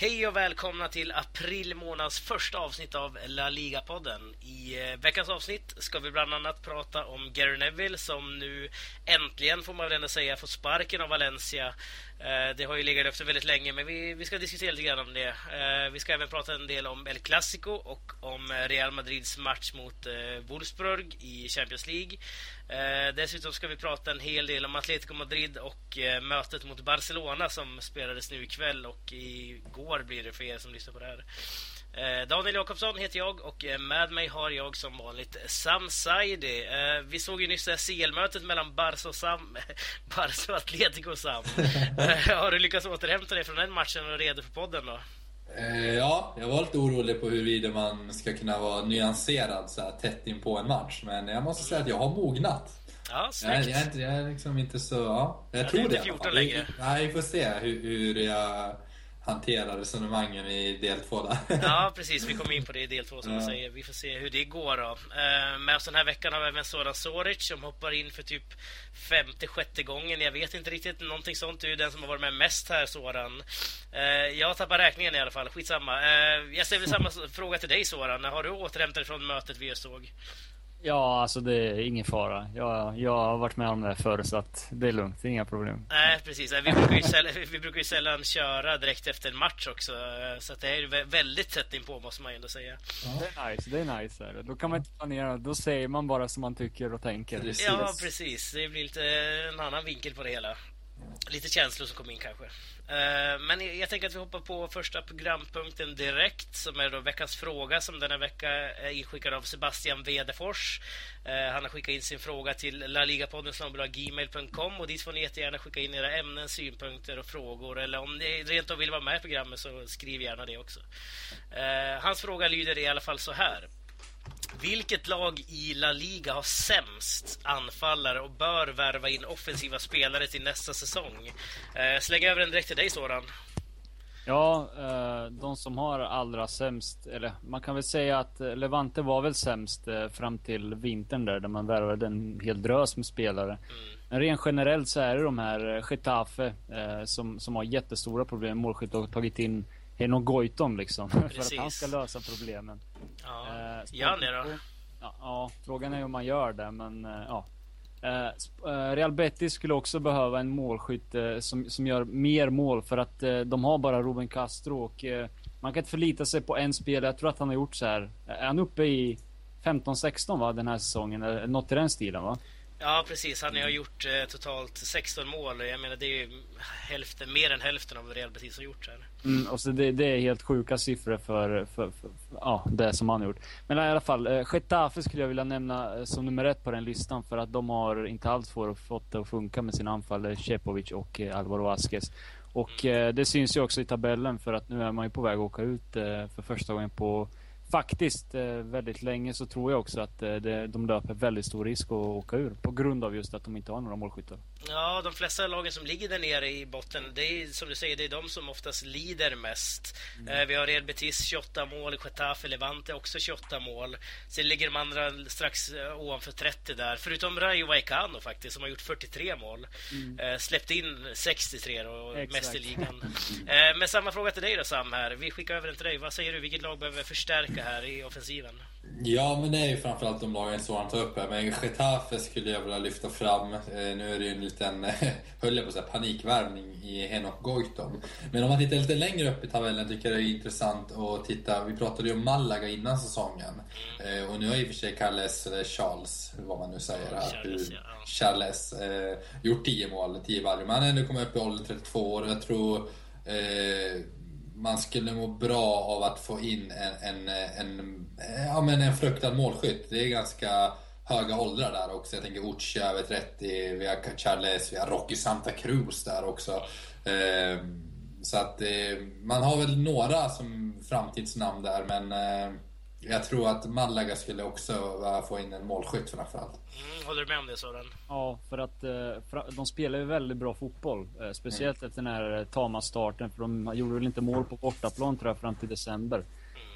Hej och välkomna till april månads första avsnitt av La Liga-podden. I eh, veckans avsnitt ska vi bland annat prata om Gary Neville som nu äntligen, får man väl ändå säga, får sparken av Valencia. Eh, det har ju legat efter väldigt länge, men vi, vi ska diskutera lite grann om det. Eh, vi ska även prata en del om El Clasico och om Real Madrids match mot Wolfsburg i Champions League. Dessutom ska vi prata en hel del om Atletico Madrid och mötet mot Barcelona som spelades nu ikväll och igår år blir det för er som lyssnar på det här. Eh, Daniel Jakobsson heter jag och eh, med mig har jag som vanligt Sam Saidi. Eh, vi såg ju nyss CL-mötet mellan Barca och, Sam, Barca och Atletico Sam. Har du lyckats återhämta dig från den matchen och är redo för podden då? Ja, jag var lite orolig på huruvida man ska kunna vara nyanserad så här tätt in på en match. Men jag måste säga att jag har mognat. Ja, snyggt. Jag, jag, är, inte, jag är liksom inte så... Ja, jag ja, tror det. 14 längre. Nej, vi får se hur, hur jag hantera resonemangen i del två där. Ja, precis. Vi kommer in på det i del två som ja. du säger. Vi får se hur det går då. Eh, med oss den här veckan har vi även Soran Soric som hoppar in för typ femte, sjätte gången. Jag vet inte riktigt. Någonting sånt. Du är den som har varit med mest här, Soran. Eh, jag tappar räkningen i alla fall. Skitsamma. Eh, jag ställer samma fråga till dig, Soran. Har du återhämtat dig från mötet vi just såg? Ja, alltså det är ingen fara. Jag, jag har varit med om det förr så att det är lugnt, det är inga problem. Nej, precis. Vi brukar, ju sällan, vi brukar ju sällan köra direkt efter en match också. Så att det är väldigt tätt inpå måste man ju ändå säga. Det är nice, det är nice. Då kan man inte planera, då säger man bara som man tycker och tänker. Precis. Ja, precis. Det blir lite en annan vinkel på det hela. Lite känslor som kom in kanske. Eh, men jag tänker att vi hoppar på första programpunkten direkt som är då veckans fråga som denna vecka är inskickad av Sebastian Wedefors. Eh, han har skickat in sin fråga till laligapodden gmail.com och dit får ni jättegärna skicka in era ämnen, synpunkter och frågor eller om ni rent av vill vara med i programmet så skriv gärna det också. Eh, hans fråga lyder i alla fall så här. Vilket lag i La Liga har sämst anfallare och bör värva in offensiva spelare till nästa säsong? Eh, släng över den direkt till dig, Soran. Ja, eh, de som har allra sämst, eller man kan väl säga att eh, Levante var väl sämst eh, fram till vintern där, där man värvade en hel drös med spelare. Mm. Men rent generellt så är det de här Getafe som, som har jättestora problem med målskytt och tagit in Henok Goitom liksom. För att han ska lösa problemen. Ja, eh, gör han det då? Ja, ja, frågan är om man gör det, men eh, ja. Eh, eh, Real Betis skulle också behöva en målskytt som, som gör mer mål för att de har bara Ruben Castro och man kan inte förlita sig på en spelare. Jag tror att han har gjort så här. Är han uppe i 15-16 va, den här säsongen? Något i den stilen va? Ja, precis. Han har gjort eh, totalt 16 mål. Jag menar, det är ju hälften, mer än hälften av vad Real Betis har gjort. Här. Mm, och så det, det, är helt sjuka siffror för, för, för, ja, det som han har gjort. Men i alla fall, eh, Getafe skulle jag vilja nämna eh, som nummer ett på den listan för att de har inte alls fått det att funka med sina anfallare Cepovic och eh, Alvaro Vasquez. Och mm. eh, det syns ju också i tabellen för att nu är man ju på väg att åka ut eh, för första gången på faktiskt eh, väldigt länge så tror jag också att eh, de löper väldigt stor risk att åka ur på grund av just att de inte har några målskyttar. Ja, de flesta lagen som ligger där nere i botten, det är som du säger, det är de som oftast lider mest. Mm. Eh, vi har Real Betis 28 mål, Getafe Levante också 28 mål. Sen ligger de andra strax ovanför 30 där, förutom Rayo Vallecano faktiskt som har gjort 43 mål. Mm. Släppt in 63 och mest i ligan. Men samma fråga till dig då Sam här. Vi skickar över den till dig. Vad säger du, vilket lag behöver förstärka mycket här i offensiven. Ja, men det är ju framförallt de lagen som han tar upp här. Men Getafe skulle jag vilja lyfta fram. Eh, nu är det ju en liten, höll jag på att säga, panikvärvning i Henok Goitom. Men om man tittar lite längre upp i tabellen tycker jag det är intressant att titta. Vi pratade ju om Malaga innan säsongen. Mm. Och nu har i och för sig Carles, eller Charles, vad man nu säger här. Charles, ja. Charles eh, gjort 10 mål, 10 varje. Men han har ändå kommit upp i åldern 32 år. Jag tror eh, man skulle må bra av att få in en, en, en, eh, ja, men en fruktad målskytt. Det är ganska höga åldrar där också. Jag tänker Uccia över 30, vi har Charles, vi har Rocky Santa Cruz där också. Eh, så att eh, man har väl några som framtidsnamn där men eh, jag tror att Malaga skulle också få in en målskytt framförallt. Mm, håller du med om det Sören? Ja, för att eh, de spelar ju väldigt bra fotboll. Eh, speciellt mm. efter den här Tama-starten. För de gjorde väl inte mål på bortaplan tror jag fram till december.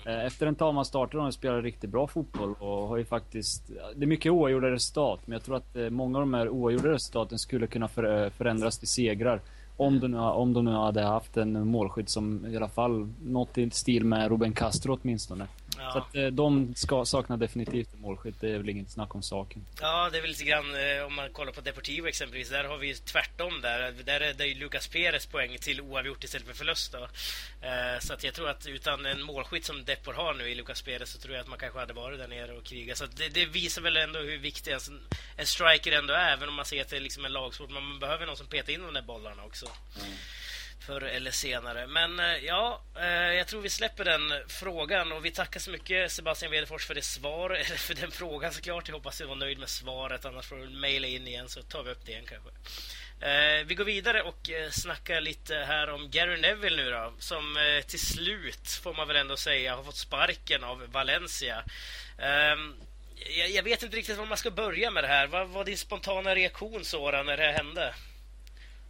Mm. Eh, efter den Tama-starten har de spelat riktigt bra fotboll och har ju faktiskt... Det är mycket oavgjorda resultat, men jag tror att många av de här oavgjorda resultaten skulle kunna förändras till segrar. Om de, nu, om de nu hade haft en målskytt som i alla fall något i stil med Ruben Castro åtminstone. Ja. Så att eh, de ska, saknar definitivt målskytt, det är väl inget snack om saken. Ja, det är väl lite grann eh, om man kollar på Deportivo exempelvis, där har vi tvärtom där. Där är det ju Lucas Perez poäng till oavgjort istället för förlust då. Eh, så att jag tror att utan en målskytt som Depor har nu i Lucas Perez så tror jag att man kanske hade varit där nere och krigat. Så det, det, visar väl ändå hur viktig en, en striker ändå är, även om man ser att det är liksom en lagsport. Man behöver någon som petar in de där bollarna också. Mm förr eller senare. Men eh, ja, eh, jag tror vi släpper den frågan och vi tackar så mycket Sebastian Wedefors för det svar, eller för den frågan såklart. Jag hoppas du var nöjd med svaret, annars får du mejla in igen så tar vi upp det igen kanske. Eh, vi går vidare och snackar lite här om Gary Neville nu då, som till slut, får man väl ändå säga, har fått sparken av Valencia. Ehm, jag vet inte riktigt var man ska börja med det här. Vad var din spontana reaktion Sora när det hände?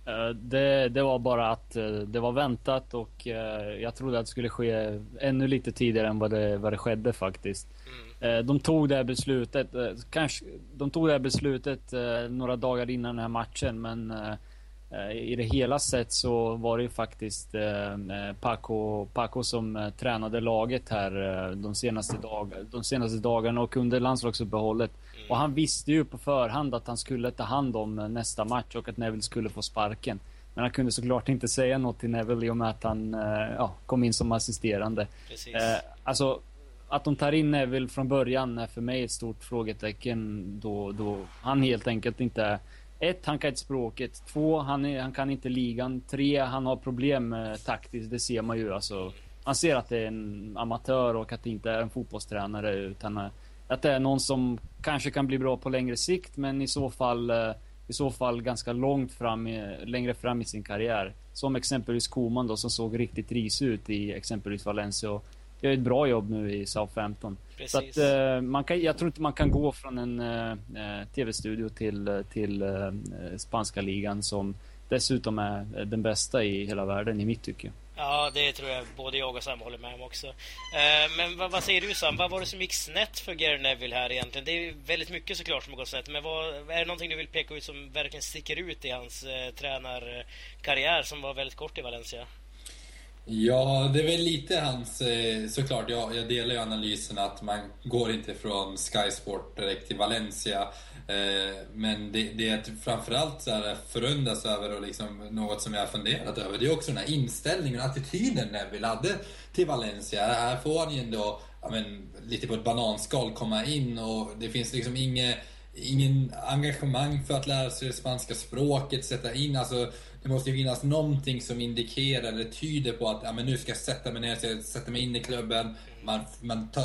Eh, det, det, var bara att eh, det var väntat och eh, jag trodde att det skulle ske ännu lite tidigare än vad det, vad det skedde faktiskt. Mm. De tog det här beslutet, kanske, de tog det här beslutet några dagar innan den här matchen men i det hela sett så var det ju faktiskt Paco, Paco som tränade laget här de senaste, dag, de senaste dagarna och under landslagsuppehållet. Och han visste ju på förhand att han skulle ta hand om nästa match och att Neville skulle få sparken. Men han kunde såklart inte säga något till Neville i och med att han eh, ja, kom in som assisterande. Precis. Eh, alltså, att de tar in Neville från början är för mig ett stort frågetecken då, då han helt enkelt inte ett, han kan inte språket. Två, han, är, han kan inte ligan. Tre, han har problem eh, taktiskt. Det ser man ju. Alltså, man ser att det är en amatör och att det inte är en fotbollstränare utan eh, att det är någon som kanske kan bli bra på längre sikt, men i så fall, eh, i så fall ganska långt fram, längre fram i sin karriär. Som exempelvis Koman då, som såg riktigt risig ut i exempelvis Valencia och gör ett bra jobb nu i Southampton. Precis. Så att, eh, man kan, jag tror inte man kan gå från en eh, TV-studio till, till spanska ligan som dessutom är den bästa i hela världen i mitt tycke. Ja, det tror jag både jag och Sam håller med om också. Eh, men vad, vad, säger du Sam? Vad var det som gick snett för Gary Neville här egentligen? Det är väldigt mycket såklart som har gått snett. Men vad, är det någonting du vill peka ut som verkligen sticker ut i hans eh, tränarkarriär som var väldigt kort i Valencia? Ja, det är väl lite hans... Eh, såklart, jag, jag delar ju analysen att man går inte från Sky Sport direkt till Valencia. Eh, men det, det framförallt så här förundras över och liksom något som jag har funderat över. Det är också den här inställningen och attityden Neville hade till Valencia. Här får han ju ändå, ja, men, lite på ett bananskal komma in och det finns liksom inget ingen engagemang för att lära sig det spanska språket, sätta in, alltså det måste ju finnas någonting som indikerar eller tyder på att ja, men nu ska jag sätta mig ner, sätta mig in i klubben. Man, man tar,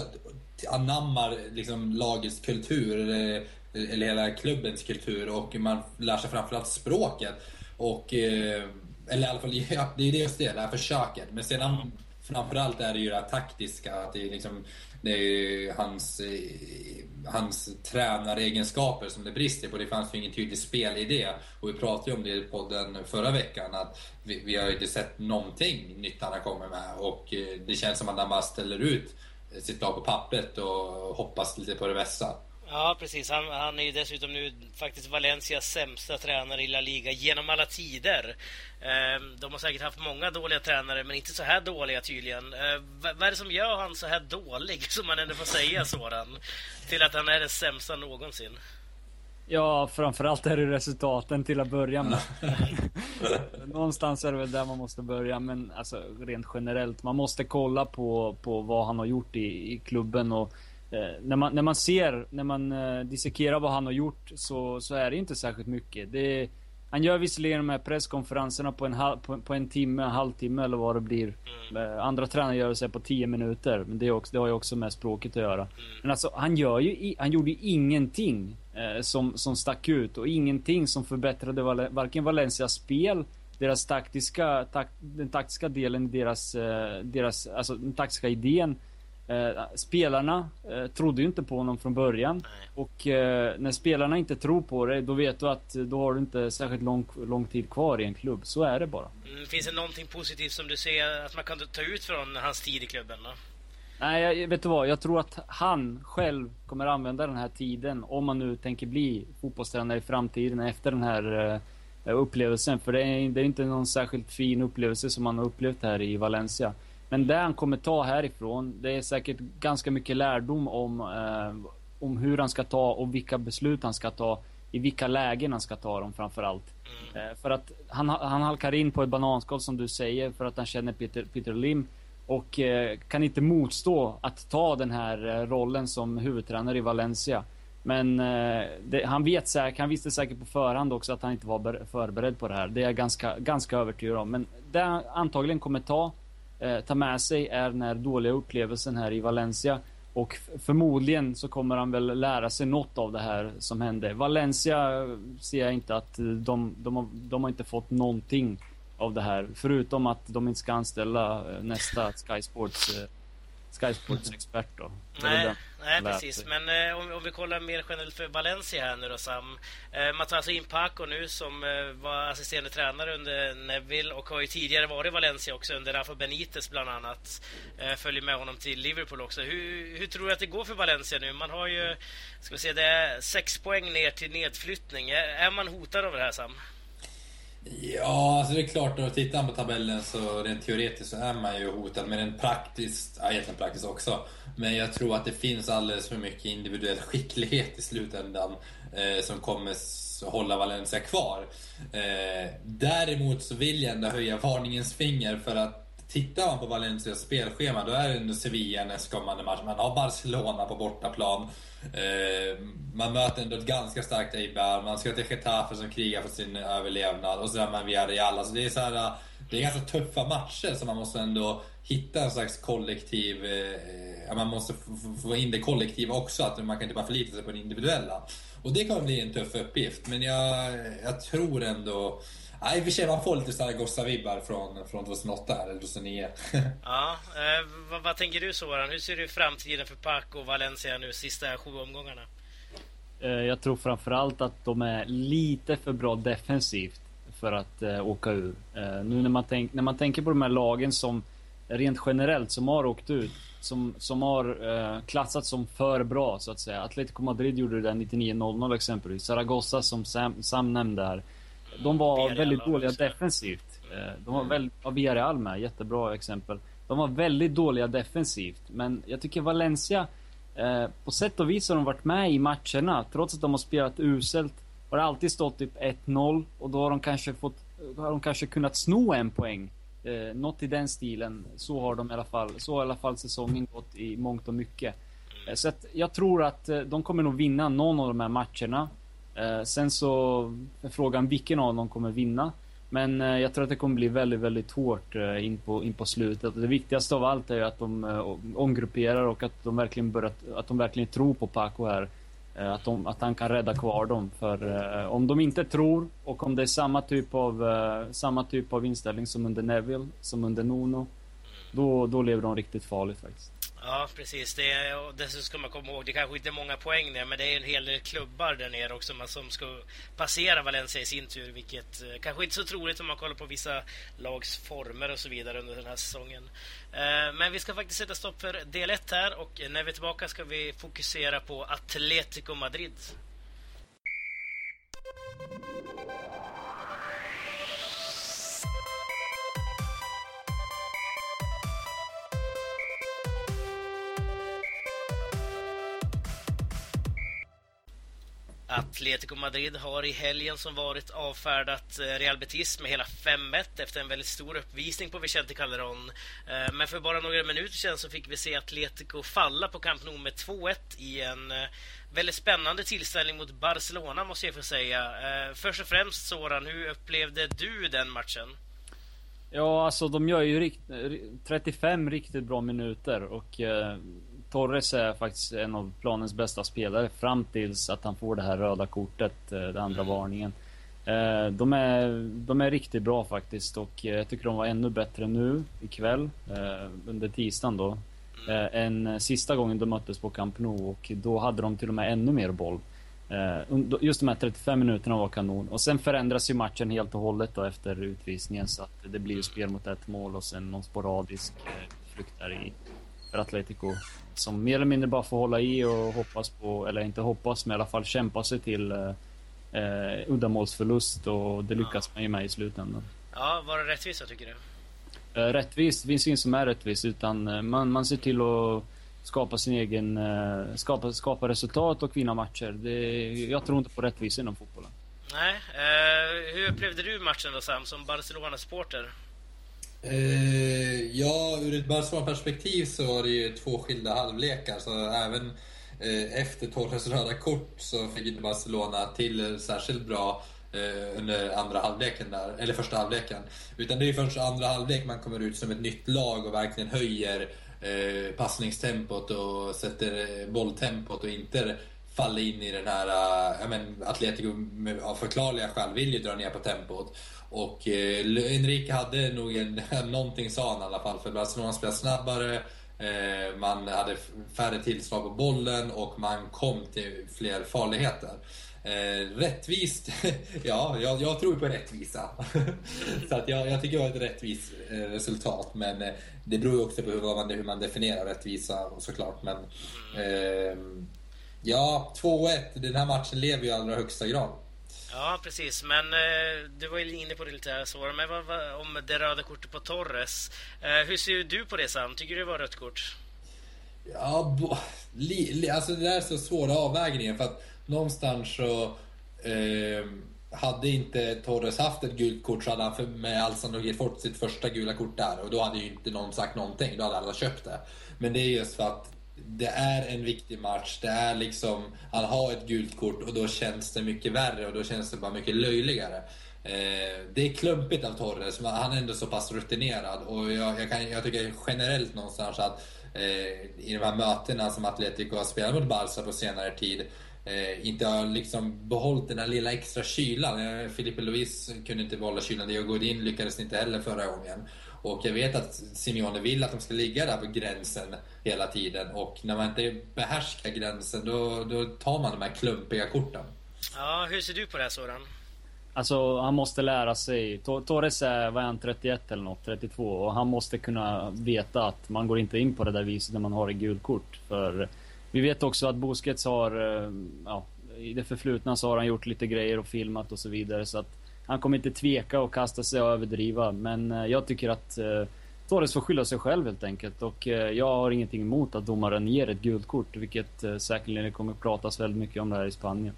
anammar liksom lagets kultur, eller, eller hela klubbens kultur och man lär sig framförallt språket. Och, eh, eller i alla fall, ja, det är just det, det här försöket. Men sedan framförallt är det ju det här taktiska, att det är liksom det är hans, eh, hans tränaregenskaper som det brister på. Det fanns ju ingen tydlig spelidé. Och vi pratade ju om det i podden förra veckan, att vi, vi har ju inte sett någonting nytt han har kommit med. Och eh, det känns som att han bara ställer ut eh, sitt lag på pappret och hoppas lite på det bästa. Ja, precis. Han, han är ju dessutom nu faktiskt Valencias sämsta tränare i La Liga genom alla tider. Eh, de har säkert haft många dåliga tränare, men inte så här dåliga tydligen. Eh, vad, är det som gör han så här dålig, som man ändå får säga sådan, till att han är den sämsta någonsin? Ja, framförallt är det resultaten till att börja med. Någonstans är det väl där man måste börja, men alltså rent generellt. Man måste kolla på, på vad han har gjort i, i klubben och när, man, när man ser, när man eh, dissekerar vad han har gjort så, så är det inte särskilt mycket. Det, han gör visserligen de här presskonferenserna på en, halv, på, på, en timme, en halvtimme eller vad det blir. Mm. Eh, andra tränare gör det på tio minuter. Men det, är också, det har ju också med språket att göra. Mm. Men alltså, han, gör ju, han gjorde ju ingenting eh, som, som stack ut och ingenting som förbättrade val, varken Valencias spel, deras taktiska, tak, den taktiska delen i deras, eh, deras, alltså den taktiska idén Eh, spelarna eh, trodde ju inte på honom från början. Nej. Och eh, när spelarna inte tror på dig, då vet du att då har du inte särskilt lång, lång tid kvar i en klubb. Så är det bara. Mm, finns det någonting positivt som du ser att man kan ta ut från hans tid i klubben? Då? Nej, jag, vet du vad? Jag tror att han själv kommer använda den här tiden, om man nu tänker bli fotbollstränare i framtiden efter den här upplevelsen. För det är, det är inte någon särskilt fin upplevelse som man har upplevt här i Valencia. Men det han kommer ta härifrån, det är säkert ganska mycket lärdom om, eh, om hur han ska ta och vilka beslut han ska ta. I vilka lägen han ska ta dem framförallt. Mm. Eh, för att han, han halkar in på ett bananskal som du säger för att han känner Peter, Peter Lim. Och eh, kan inte motstå att ta den här eh, rollen som huvudtränare i Valencia. Men eh, det, han, vet säkert, han visste säkert på förhand också att han inte var förberedd på det här. Det är jag ganska, ganska övertygad om. Men det antagligen kommer ta, eh, ta med sig är den här dåliga upplevelsen här i Valencia. Och förmodligen så kommer han väl lära sig något av det här som hände. Valencia eh, ser jag inte att de, de, har, de har inte fått någonting av det här. Förutom att de inte ska anställa eh, nästa Sky Sports eh, Sky Sports-expert då. Nej, nej precis. Men eh, om, om, vi kollar mer generellt för Valencia här nu då Sam. Eh, man tar alltså in Paco nu som eh, var assisterande tränare under Neville och har ju tidigare varit i Valencia också under Rafa Benitez bland annat. Eh, följer med honom till Liverpool också. Hur, hur, tror du att det går för Valencia nu? Man har ju, ska vi se, det är sex poäng ner till nedflyttning. Är, är man hotad av det här Sam? Ja, alltså det är klart, när tittar man på tabellen så rent teoretiskt så är man ju hotad. Men rent praktiskt, ja egentligen praktiskt också. Men jag tror att det finns alldeles för mycket individuell skicklighet i slutändan eh, som kommer hålla Valencia kvar. Eh, däremot så vill jag ändå höja varningens finger för att Tittar man på Valencias spelschema då är det under Sevilla nästkommande match. Man har Barcelona på bortaplan. Eh, man möter ändå ett ganska starkt Eibar. Man ska till Getafe som krigar för sin överlevnad. Och så är man Villarreal. Alltså det är så här, det är ganska tuffa matcher som man måste ändå hitta en slags kollektiv... Eh, man måste få in det kollektiva också. Att man kan inte bara förlita sig på det individuella. Och det kommer bli en tuff uppgift. Men jag, jag tror ändå... Nej, i och för sig man får lite Zaragoza-vibbar från, från 2008 eller 2009. ja, eh, vad, vad, tänker du Soran? Hur ser du framtiden för Paco och Valencia nu sista sju omgångarna? Eh, jag tror framförallt att de är lite för bra defensivt för att eh, åka ur. Eh, nu när man, tänk, när man tänker på de här lagen som rent generellt som har åkt ut, som, som har eh, klassats som för bra så att säga. Atletico Madrid gjorde det där 99-00 exempelvis. Zaragoza som Sam, Sam nämnde här de var Villarreal väldigt dåliga defensivt. Eh, de var mm. väldigt, ja, Villarreal med, jättebra exempel. De var väldigt dåliga defensivt, men jag tycker Valencia, eh, på sätt och vis har de varit med i matcherna, trots att de har spelat uselt. Har det alltid stått typ 1-0 och då har de kanske fått, har de kanske kunnat sno en poäng. Eh, något i den stilen. Så har de i alla fall, så har i alla fall säsongen gått i mångt och mycket. Eh, så att jag tror att eh, de kommer nog vinna någon av de här matcherna. Eh, sen så är frågan vilken av dem kommer vinna. Men eh, jag tror att det kommer bli väldigt, väldigt hårt eh, in, på, in på slutet. Det viktigaste av allt är ju att de omgrupperar och att de verkligen börjar, att de verkligen tror på Paco här. Att, de, att han kan rädda kvar dem. För om de inte tror och om det är samma typ av, samma typ av inställning som under Neville, som under Nuno. Då, då lever de riktigt farligt faktiskt. Ja, precis. Det är, och dessutom ska man komma ihåg, det kanske inte är många poäng där, men det är en hel del klubbar där nere också som ska passera Valencia i sin tur, vilket eh, kanske inte är så troligt om man kollar på vissa lags former och så vidare under den här säsongen. Eh, men vi ska faktiskt sätta stopp för del 1 här och när vi är tillbaka ska vi fokusera på Atletico Madrid. Atletico Madrid har i helgen som varit avfärdat eh, Real Betis med hela 5-1 efter en väldigt stor uppvisning på Vicente Calderón. Eh, men för bara några minuter sedan så fick vi se Atletico falla på Camp Nou med 2-1 i en eh, väldigt spännande tillställning mot Barcelona måste jag få säga. Först och främst Soran, hur upplevde du den matchen? Ja, alltså de gör ju rikt 35 riktigt bra minuter och Torres är faktiskt en av planens bästa spelare fram tills att han får det här röda kortet, eh, den andra mm. varningen. Eh, de är, de är riktigt bra faktiskt och eh, jag tycker de var ännu bättre nu ikväll, under tisdagen då. Mm. Än sista gången de möttes på Camp Nou och då hade de till och med ännu mer boll. Just de här 35 minuterna var kanon. Och sen förändras ju matchen helt och hållet då efter utvisningen så att det blir ju spel mot ett mål och sen någon sporadisk flykt där i för Atletico. Som mer eller mindre bara får hålla i och hoppas på, eller inte hoppas, men i alla fall kämpa sig till, eh, eh, uddamålsförlust och det lyckas man ju med i slutändan. Ja, var det rättvist tycker du? Eh, rättvist, det finns inget som är rättvist utan eh, man, man ser till att skapa sin egen, eh, skapa, skapa resultat och vinna matcher. Det, jag tror inte på rättvisa inom fotbollen. Nej. Eh, hur upplevde du matchen då Sam, som Barcelona-supporter? Eh, ja, ur ett Barcelona-perspektiv så var det ju två skilda halvlekar. Så även eh, efter Torres röda kort så fick inte Barcelona till särskilt bra eh, under andra halvleken där, eller första halvleken. Utan det är först andra halvlek man kommer ut som ett nytt lag och verkligen höjer eh, passningstempot och sätter eh, bolltempot och inte faller in i den här, äh, men, Atletico av förklarliga skäl vill ju dra ner på tempot. Och eh, Enrique hade nog en, någonting sa han i alla fall, för Barcelona spelade snabbare, eh, man hade färre tillslag på bollen och man kom till fler farligheter. Eh, rättvist? ja, jag, jag, tror på rättvisa. så att jag, jag tycker det var ett rättvist eh, resultat. Men det beror ju också på hur man, hur man definierar rättvisa såklart. Men, eh, ja, 2-1. Den här matchen lever ju i allra högsta grad. Ja, precis. Men eh, du var ju inne på det lite här, så. Men vad, vad, om det röda kortet på Torres. Eh, hur ser du på det Sam? Tycker du det var rött kort? Ja, bo, li, li, alltså det där är så svåra avvägningen För att någonstans så eh, hade inte Torres haft ett gult kort så hade han för, med all sannolikhet fått sitt första gula kort där och då hade ju inte någon sagt någonting. Då hade alla köpt det. Men det är just för att det är en viktig match. Det är liksom, han har ett gult kort och då känns det mycket värre och då känns det bara mycket löjligare. Eh, det är klumpigt av Torres, men han är ändå så pass rutinerad och jag, jag, kan, jag tycker generellt någonstans att eh, i de här mötena som Atletico har spelat mot Barca på senare tid eh, inte har liksom behållit den här lilla extra kylan. Eh, Filipe Luis kunde inte behålla kylan. Diego Godin lyckades inte heller förra gången. Och jag vet att Simeone vill att de ska ligga där på gränsen hela tiden. Och när man inte behärskar gränsen då, då tar man de här klumpiga korten. Ja, hur ser du på det här Soran? Alltså, han måste lära sig. Torres är, vad är han, 31 eller något, 32. Och han måste kunna veta att man går inte in på det där viset när man har ett gult kort. För vi vet också att Busquets har, eh, ja, i det förflutna så har han gjort lite grejer och filmat och så vidare. Så att han kommer inte tveka och kasta sig och överdriva. Men eh, jag tycker att eh, Torres får skylla sig själv helt enkelt. Och eh, jag har ingenting emot att domaren ger ett gult kort, vilket eh, säkerligen kommer att pratas väldigt mycket om det här i Spanien.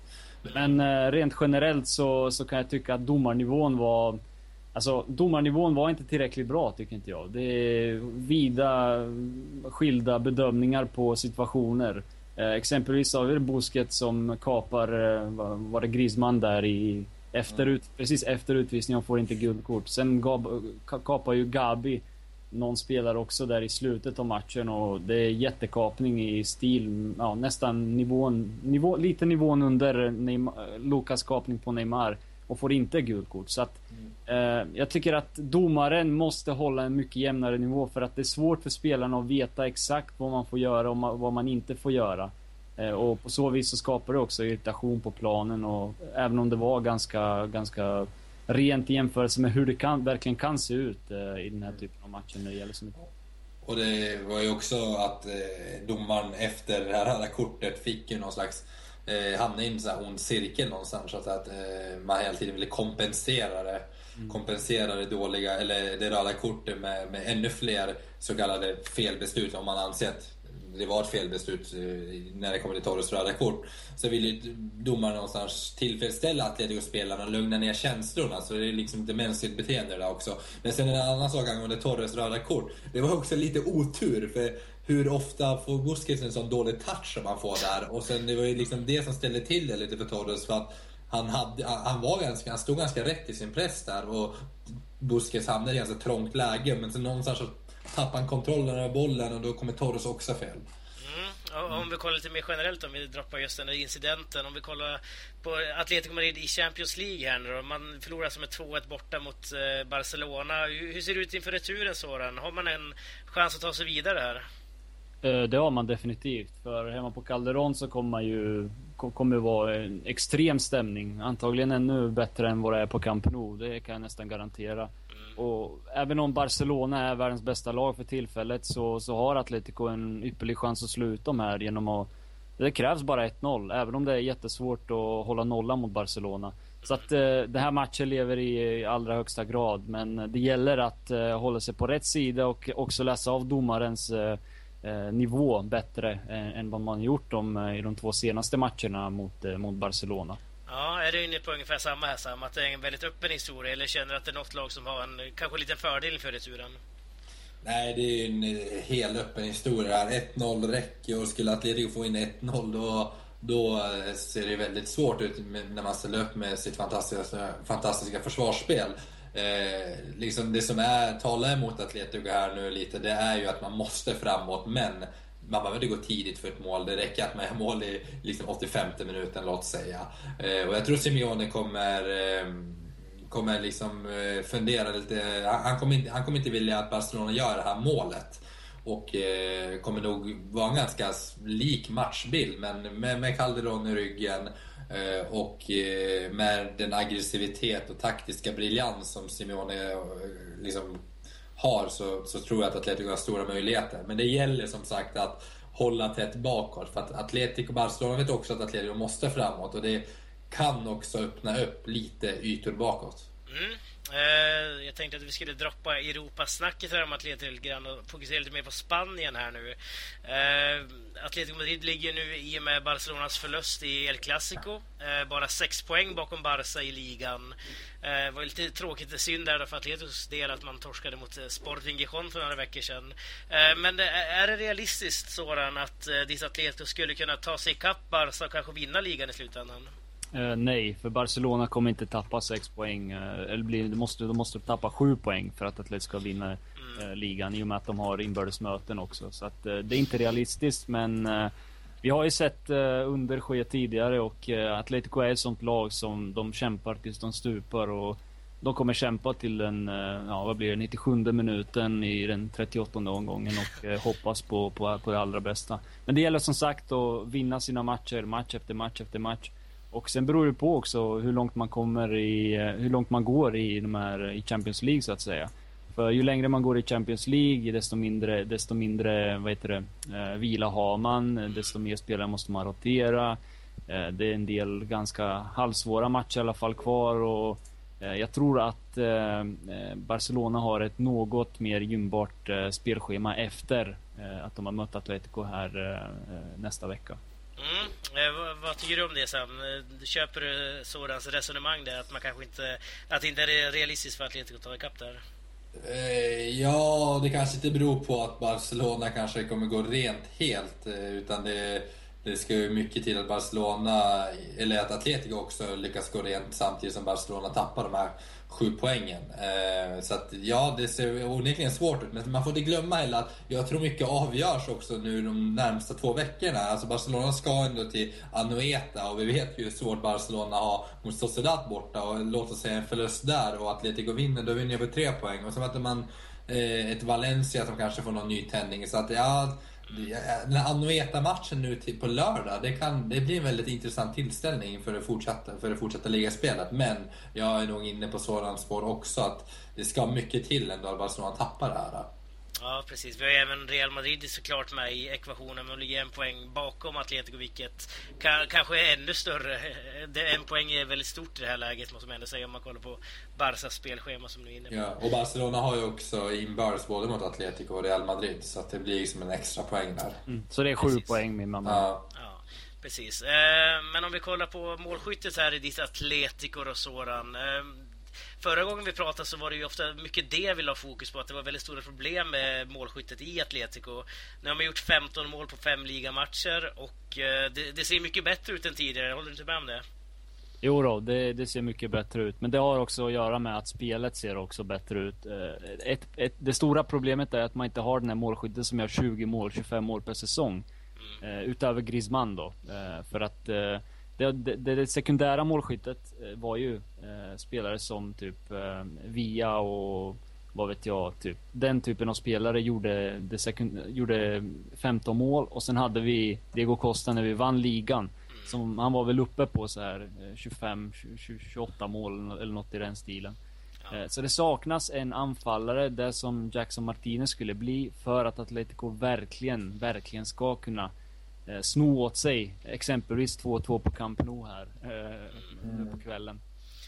Men eh, rent generellt så, så kan jag tycka att domarnivån var Alltså domarnivån var inte tillräckligt bra tycker inte jag. Det är vida skilda bedömningar på situationer. Eh, exempelvis har vi Busquets som kapar, eh, var det Griezmann där i efter ut, precis efter utvisningen får inte guldkort. Sen gab, kapar ju Gabi någon spelare också där i slutet av matchen och det är jättekapning i stil, ja, nästan nivån, nivå, lite nivån under Neymar, Lukas kapning på Neymar och får inte gult kort. Så att, eh, jag tycker att domaren måste hålla en mycket jämnare nivå för att det är svårt för spelarna att veta exakt vad man får göra och vad man inte får göra. Eh, och på så vis så skapar det också irritation på planen och även om det var ganska, ganska rent i jämförelse med hur det kan, verkligen kan se ut eh, i den här typen av matcher när det gäller så mycket. Och det var ju också att eh, domaren efter det här röda kortet fick ju någon slags eh, hamnade i en sån här ond cirkel någonstans. Så att, att eh, man hela tiden ville kompensera det. Mm. Kompensera det dåliga, eller det röda kortet med, med ännu fler så kallade felbeslut om man anser att det var ett felbeslut eh, när det kommer till Torres röda kort. Så vill ju domaren någonstans tillfredsställa Atletico-spelarna och lugna ner känslorna. Så det är liksom ett mänskligt beteende där också. Men sen en annan sak angående Torres röda kort. Det var också lite otur. För hur ofta får Busquets en sån dålig touch som han får där? Och sen det var ju liksom det som ställde till det lite för Torres. För att han, hade, han, var ganska, han stod ganska rätt i sin press där. Och Busquets hamnade i ganska trångt läge. Men sen någonstans så tappade han kontrollen över bollen och då kommer Torres också fel. Mm. Om vi kollar lite mer generellt, om vi droppar just den här incidenten. Om vi kollar på Atletico Madrid i Champions League här nu då. Man förlorar som ett 2-1 borta mot eh, Barcelona. Hur ser det ut inför returen Soran? Har man en chans att ta sig vidare här? Eh, det har man definitivt. För hemma på Calderon så kommer man ju kommer vara en extrem stämning. Antagligen ännu bättre än vad det är på Camp Nou. Det kan jag nästan garantera. Och även om Barcelona är världens bästa lag för tillfället så, så har Atletico en ypperlig chans att slå ut dem här genom att Det krävs bara 1-0, även om det är jättesvårt att hålla nollan mot Barcelona. Så att eh, den här matchen lever i allra högsta grad. Men det gäller att eh, hålla sig på rätt sida och också läsa av domarens eh, eh nivå bättre än vad man gjort de, eh, i de två senaste matcherna mot, eh, mot Barcelona. Ja, är du inne på ungefär samma här Sam? Att det är en väldigt öppen historia? Eller känner du att det är något lag som har en kanske liten fördel för returen? Nej, det är ju en helt öppen historia här. 1-0 räcker och skulle Atletico få in 1-0 då då eh, ser det väldigt svårt ut när man ställer upp med sitt fantastiska, fantastiska försvarsspel. Eh, liksom det som är, talar emot Atletico här nu lite, det är ju att man måste framåt, men man behöver inte gå tidigt för ett mål. Det räcker att man gör mål i liksom 85 minuten, låt säga. Eh, och jag tror Simeone kommer, eh, kommer liksom eh, fundera lite. Han kommer, inte, han kommer inte vilja att Barcelona gör det här målet. Och eh, kommer nog vara en ganska lik matchbild, men med, med Calderon i ryggen Eh, och eh, med den aggressivitet och taktiska briljans som Simeone eh, liksom har så, så tror jag att Atletico har stora möjligheter. Men det gäller som sagt att hålla tätt bakåt. För att Atletico Barcelona vet också att Atletico måste framåt och det kan också öppna upp lite ytor bakåt. Mm. Uh, jag tänkte att vi skulle droppa Europasnacket här om Atletico lite grann och fokusera lite mer på Spanien här nu. Uh, Atletico Madrid ligger nu i och med Barcelonas förlust i El Clasico. Uh, bara sex poäng bakom Barca i ligan. Det var lite tråkigt, och synd där för Atleticos del att man torskade mot Sporting Gijon för några veckor sedan. Men är det realistiskt sådan att ditt Atletico skulle kunna ta sig ikapp Barca och kanske vinna ligan i slutändan? Uh, nej, för Barcelona kommer inte tappa 6 poäng. Uh, eller blir, de, måste, de måste tappa 7 poäng för att Atletico ska vinna uh, ligan i och med att de har inbördes möten också. Så att, det är inte realistiskt, men vi har ju sett underske tidigare och Atletico är ett sånt lag som de kämpar tills de stupar. Och de kommer kämpa till den, ja vad blir det, 97 minuten i den 38 omgången och hoppas på, på, på det allra bästa. Men det gäller som sagt att vinna sina matcher, match efter match efter match. Och sen beror det på också hur långt man kommer i, eh, hur långt man går i de här, i Champions League så att säga. För ju längre man går i Champions League, desto mindre, desto mindre, vad heter det, eh, vila har man, desto mer spelare måste man rotera. Eh, det är en del ganska halvsvåra matcher i alla fall kvar och eh, jag tror att eh, eh Barcelona har ett något mer gynnbart eh, spelschema efter eh, att de har mött Atletico här nästa vecka. Mm. Eh, vad, vad, tycker du om det Sam? Eh, köper du sådans resonemang där att man kanske inte... Att det inte är realistiskt för Atletico att ta ikapp där? Eh, ja, det kanske inte beror på att Barcelona kanske kommer gå rent helt. Eh, utan det, det ska ju mycket till att Barcelona, eller att Atletico också lyckas gå rent samtidigt som Barcelona tappar de här sju poängen. Eh, så att ja, det ser onekligen svårt ut. Men man får inte glömma heller att jag tror mycket avgörs också nu de närmsta två veckorna. Alltså Barcelona ska ändå till Anoeta och vi vet ju hur svårt Barcelona har mot Sociedad borta. Och låt oss säga en förlust där och Atletico vinner, då vinner jag på tre poäng. Och så möter man eh, ett Valencia som kanske får någon ny tändning. Så att ja, Anoeta-matchen nu på lördag, det, kan, det blir en väldigt intressant tillställning för det fortsatta, för det fortsatta ligaspelet. Men jag är nog inne på sådant spår också att det ska mycket till ändå att Barcelona tappar det här. Ja, precis. Vi har även Real Madrid såklart med i ekvationen, men ligger en poäng bakom Atletico, vilket kan, kanske är ännu större. En poäng är väldigt stort i det här läget, måste man ändå säga, om man kollar på Barcas spelschema som nu är inne på. Ja, och Barcelona har ju också inbördes både mot Atletico och Real Madrid, så att det blir som en extra poäng där. Mm. Så det är sju precis. poäng, min mamma. Ja. ja. Precis. Eh, men om vi kollar på målskyttet här i ditt Atletico och sådan. Förra gången vi pratade så var det ju ofta mycket det vi la fokus på, att det var väldigt stora problem med målskyttet i Atletico. Nu har man gjort 15 mål på fem ligamatcher och eh, det, det ser mycket bättre ut än tidigare. Håller du inte med om det? Jo då, det, det, ser mycket bättre ut. Men det har också att göra med att spelet ser också bättre ut. Eh, ett, ett, det stora problemet är att man inte har den här målskytten som gör 20 mål, 25 mål per säsong. Mm. Eh, utöver Griezmann då. För att det, det, det, sekundära målskyttet eh, var ju eh, spelare som typ eh, Via och vad vet jag, typ. Den typen av spelare gjorde, det sekund, gjorde 15 mål och sen hade vi Diego Costa när vi vann ligan. Som, han var väl uppe på så här 25, 20, 28 mål eller något i den stilen. Ja. Så det saknas en anfallare, det som Jackson Martinez skulle bli, för att Atletico verkligen, verkligen ska kunna eh, sno åt sig exempelvis 2-2 på Camp Nou här eh, nu på kvällen.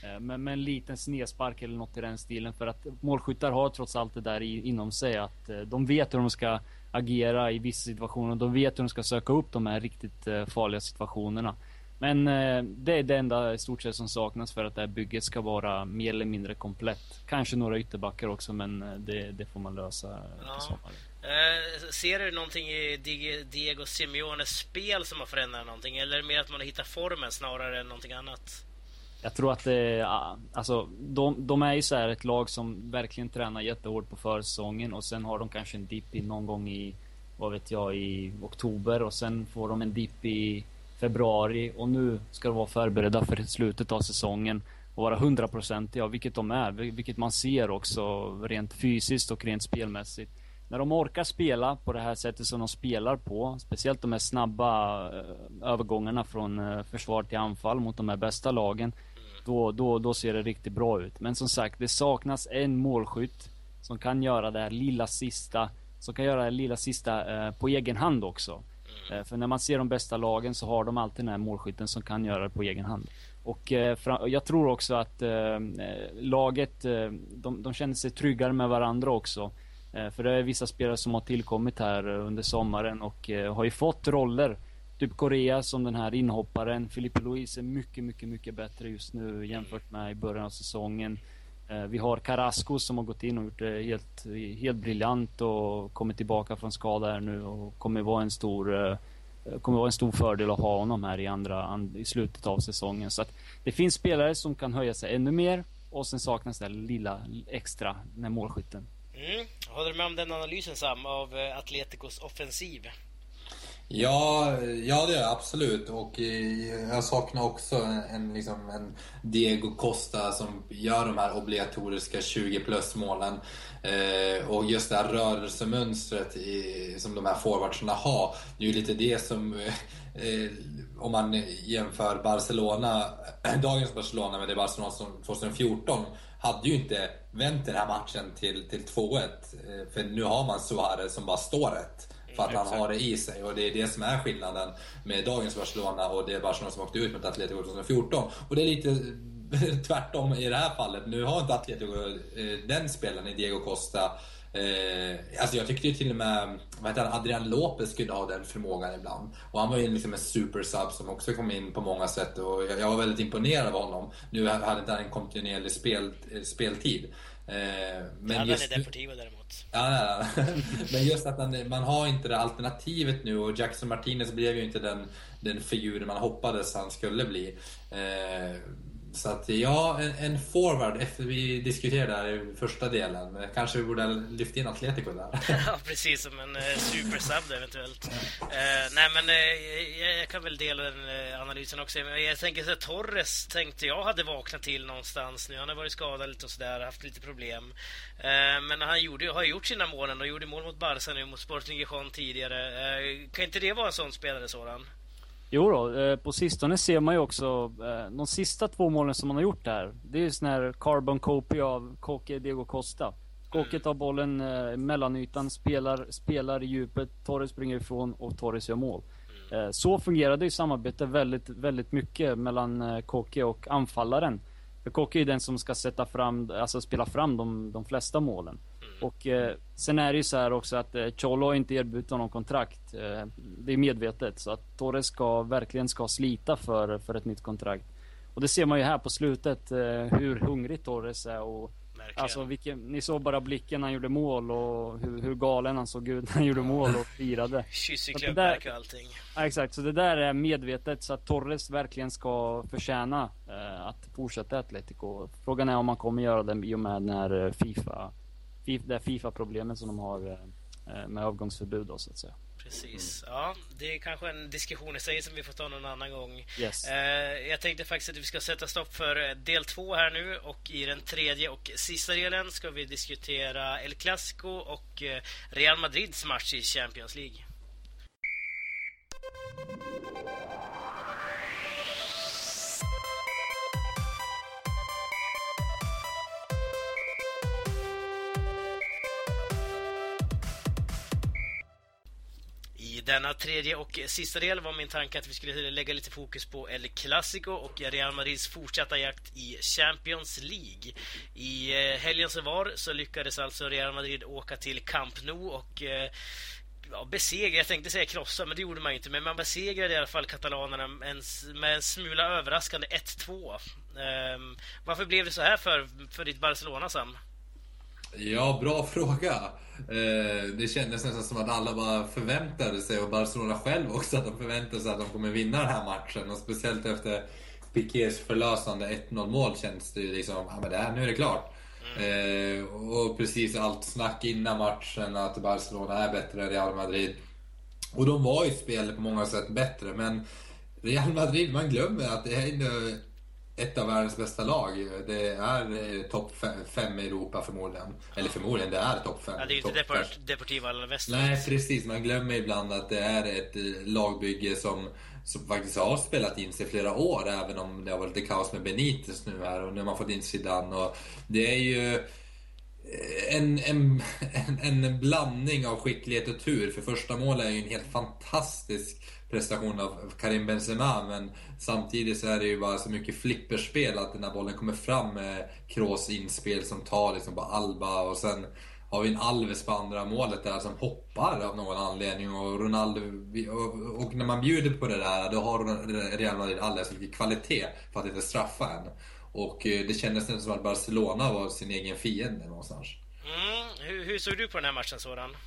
Eh, med, med en liten snedspark eller något i den stilen för att målskyttar har trots allt det där i, inom sig att eh, de vet hur de ska agera i vissa situationer. De vet hur de ska söka upp de här riktigt eh, farliga situationerna. Men eh, det är det enda i stort sett som saknas för att det här bygget ska vara mer eller mindre komplett. Kanske några ytterbackar också men eh, det, det får man lösa ja. på sommaren. Eh, ser du någonting i Diego Simeones spel som har förändrat någonting? Eller är det mer att man har hittat formen snarare än någonting annat? Jag tror att det, alltså, de, de är ju så här ett lag som verkligen tränar jättehårt på försäsongen och sen har de kanske en dipp i någon gång i, vad vet jag, i oktober och sen får de en dipp i februari och nu ska de vara förberedda för slutet av säsongen och vara hundraprocentiga, vilket de är, vilket man ser också rent fysiskt och rent spelmässigt. När de orkar spela på det här sättet som de spelar på, speciellt de här snabba eh, övergångarna från eh, försvar till anfall mot de här bästa lagen, då, då, då ser det riktigt bra ut. Men som sagt, det saknas en målskytt som kan göra det här lilla sista, som kan göra det lilla sista eh, på egen hand också. Eh, för när man ser de bästa lagen så har de alltid den här målskytten som kan göra det på egen hand. Och eh, jag tror också att laget, de, de känner sig tryggare med varandra också. Eh, för det är vissa spelare som har tillkommit här eh, under sommaren och eh, har ju fått roller. Typ Korea som den här inhopparen. Filipe Luis är mycket, mycket, mycket bättre just nu jämfört med i början av säsongen. Vi har Carrasco som har gått in och gjort det helt, helt briljant och kommit tillbaka från skada här nu och kommer vara en stor kommer vara en stor fördel att ha honom här i, andra, i slutet av säsongen. Så att det finns spelare som kan höja sig ännu mer och sen saknas det lilla extra med målskytten. Mm. Håller du med om den analysen Sam, av eh, Atleticos offensiv? Ja, ja det gör jag absolut. Och jag saknar också en, liksom en Diego Costa som gör de här obligatoriska 20 plus målen. Eh, och just det här rörelsemönstret i, som de här forwardsarna har. Det är ju lite det som, eh, eh om man jämför Barcelona, dagens Barcelona med det Barcelona som 2014, hade ju inte vänt den här matchen till, till 2-1. Eh, för nu har man Suarez som bara står rätt. För att han har det i sig och det är det som är skillnaden med dagens Barcelona och det Barcelona som åkte ut mot Atletico 2014. Och det är lite tvärtom i det här fallet. Nu har inte Atletico eh, den spelaren i Diego Costa. Eh, alltså jag tyckte ju till och med vad heter han, Adrian Lopez skulle ha den förmågan ibland. Och han var ju liksom en supersub som också kom in på många sätt och jag, jag var väldigt imponerad av honom. Nu hade inte han en kontinuerlig spel, eh, speltid. Eh, men ja, just, är Deportivo däremot. Ja, men just att man, man har inte det alternativet nu och Jackson Martinez blev ju inte den, den figur man hoppades han skulle bli. Eh, så att ja, en, en forward vi diskuterade där i första delen. Kanske vi borde lyfta in Atletico där. ja, precis som en eh, supersub eventuellt. eh, nej, men eh, jag, jag, kan väl dela den eh, analysen också. Jag tänker så Torres tänkte jag hade vaknat till någonstans nu. Han har varit skadad lite och sådär, haft lite problem. Eh, men han gjorde, har gjort sina mål och gjorde mål mot Barca nu, mot Sporting Gijon tidigare. Eh, kan inte det vara en sån spelare sådan? Jo då, eh, på sistone ser man ju också eh, de sista två målen som man har gjort där. Det är ju sån här carbon copy av Koke Diego Costa. Koke tar bollen eh, mellanytan, spelar, spelar i djupet, Torres springer ifrån och Torres gör mål. Så fungerade ju samarbetet väldigt, väldigt mycket mellan Koke och anfallaren. För Koke är den som ska sätta fram, alltså spela fram de, de flesta målen. Och eh, sen är det ju så här också att eh, Cholo har inte erbjudit honom kontrakt. Eh, det är medvetet. Så att Torres ska verkligen ska slita för, för ett nytt kontrakt. Och det ser man ju här på slutet eh, hur hungrig Torres är och Alltså vilken, ni såg bara blicken när han gjorde mål och hur, hur galen han såg ut när han gjorde mål och firade. Kyss i klubbmärke och allting. Ja, exakt, så det där är medvetet så att Torres verkligen ska förtjäna eh, att fortsätta Atletico. Frågan är om man kommer göra det i och med när eh, Fifa det Fifa-problemet som de har eh, med avgångsförbud då, så att säga. Precis. Ja, det är kanske en diskussion i sig som vi får ta någon annan gång. Yes. Eh, jag tänkte faktiskt att vi ska sätta stopp för eh, del två här nu och i den tredje och sista delen ska vi diskutera El Clasico och Real Madrids match i Champions League. Denna tredje och sista del var min tanke att vi skulle lägga lite fokus på El Clasico och Real Madrids fortsatta jakt i Champions League. I eh, helgen som var så lyckades alltså Real Madrid åka till Camp Nou och eh, ja, besegra, jag tänkte säga krossa, men det gjorde man ju inte. Men man besegrade i alla fall katalanerna med en smula överraskande 1-2. Um, ehm, varför blev det så här för, för ditt Barcelona, Sam? Ja, bra fråga. Eh, det kändes nästan som att alla bara förväntade sig, och Barcelona själv också, att de förväntade sig att de kommer vinna den här matchen. Och speciellt efter Piqués förlösande 1-0 mål känns det ju liksom, ja men det här, nu är det klart. Mm. Eh, och precis allt snack innan matchen att Barcelona är bättre än Real Madrid. Och de var i spelet på många sätt bättre, men Real Madrid, man glömmer att det är ett av världens bästa lag. Det är eh, topp fem i Europa förmodligen. Eller förmodligen, det är topp fem. Ja, det är ju inte Deport Deportivo Alaves. Nej, precis. Man glömmer ibland att det är ett eh, lagbygge som, som faktiskt har spelat in sig flera år, även om det har varit lite kaos med Benitez nu här och nu har man fått in Zidane. Och det är ju eh, en, en, en, en blandning av skicklighet och tur. För första målet är ju en helt fantastisk prestation av Karim Benzema men samtidigt så är det ju bara så mycket flipperspel att den här bollen kommer fram med Kroos inspel som tar liksom på Alba och sen har vi en Alves på andra målet där som hoppar av någon anledning och Ronaldo och, och när man bjuder på det där då har Real Madrid alldeles för mycket kvalitet för att inte straffa en. Och eh, det kändes nästan som att Barcelona var sin egen fiende någonstans. Mm. Hur, hur såg du på den här matchen Soran?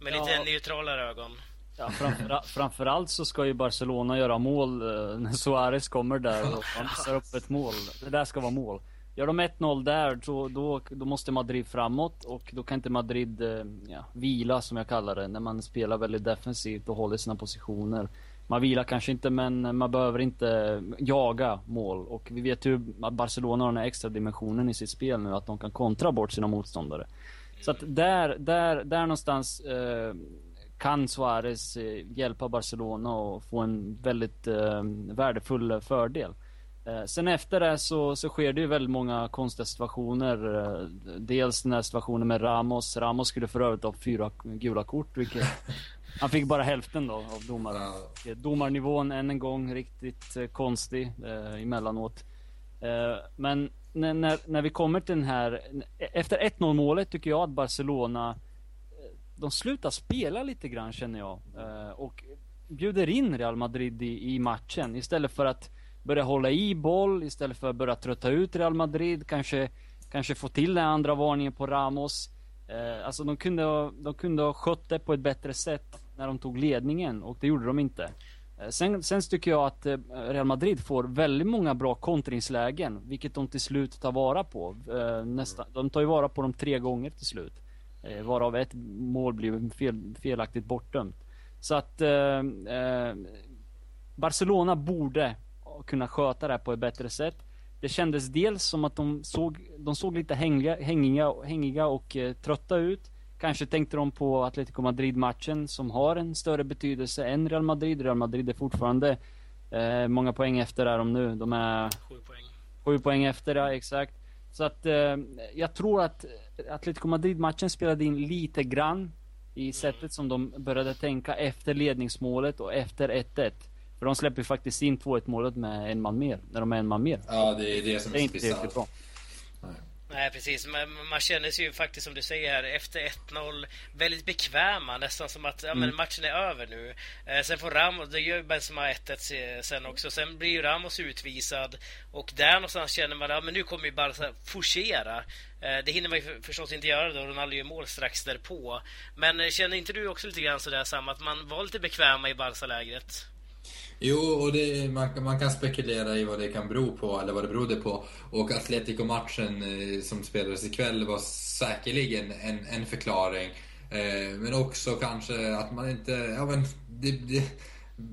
Med ja. lite neutralare ögon. Ja, framför, framförallt så ska ju Barcelona göra mål eh, när Suarez kommer där och han visar upp ett mål. Det där ska vara mål. Gör de 1-0 där, så då, då måste Madrid framåt och då kan inte Madrid eh, ja, vila, som jag kallar det, när man spelar väldigt defensivt och håller sina positioner. Man vilar kanske inte, men man behöver inte jaga mål. Och vi vet ju att Barcelona har den här extra dimensionen i sitt spel nu, att de kan kontra bort sina motståndare. Så att där, där, där någonstans eh, kan Suarez eh, hjälpa Barcelona och få en väldigt eh, värdefull fördel. Eh, sen efter det så, så sker det ju väldigt många konstiga situationer. Eh, dels den här situationen med Ramos. Ramos skulle för övrigt ha fyra gula kort, vilket han fick bara hälften då av domaren. Ja. Domarnivån än en gång riktigt eh, konstig eh, emellanåt. Eh, men när, när, när vi kommer till den här, efter 1-0 målet tycker jag att Barcelona de slutar spela lite grann känner jag. Eh, och bjuder in Real Madrid i, i, matchen istället för att börja hålla i boll, istället för att börja trötta ut Real Madrid, kanske, kanske få till den andra varningen på Ramos. Eh, alltså de kunde, ha, de kunde ha skött det på ett bättre sätt när de tog ledningen och det gjorde de inte. Eh, sen, sen tycker jag att eh, Real Madrid får väldigt många bra kontringslägen, vilket de till slut tar vara på. Nästa, de tar ju vara på dem tre gånger till slut. Eh, varav ett mål blev fel, felaktigt bortdömt. Så att eh, eh, Barcelona borde kunna sköta det här på ett bättre sätt. Det kändes dels som att de såg, de såg lite hängiga, hängiga, hängiga och eh, trötta ut. Kanske tänkte de på Atletico Madrid-matchen som har en större betydelse än Real Madrid. Real Madrid är fortfarande eh, många poäng efter är de nu. De är... Sju poäng. Sju poäng efter, ja exakt. Så att eh, jag tror att Atletico Madrid-matchen spelade in lite grann i sättet som de började tänka efter ledningsmålet och efter 1-1. För de släpper faktiskt in 2-1 målet med en man mer, när de är en man mer. Ja, det är det som är, är inte riktigt bra. Nej, precis. Man, man känner sig ju faktiskt, som du säger här, efter 1-0 väldigt bekväma. Nästan som att ja, men mm. matchen är över nu. Eh, sen får Ramos, det gör Benzema 1-1 sen också. Sen blir ju Ramos utvisad. Och där någonstans känner man att ja, nu kommer ju Barca forcera. Eh, det hinner man ju förstås inte göra då Ronaldo gör mål strax därpå. Men eh, känner inte du också lite grann sådär Sam, att man var lite bekväma i Barca-lägret? Jo, och det, man, man, kan spekulera i vad det kan bero på, eller vad det berodde på. Och Atletico-matchen eh, som spelades ikväll var säkerligen en, en förklaring. Eh, men också kanske att man inte... Ja, men det, det,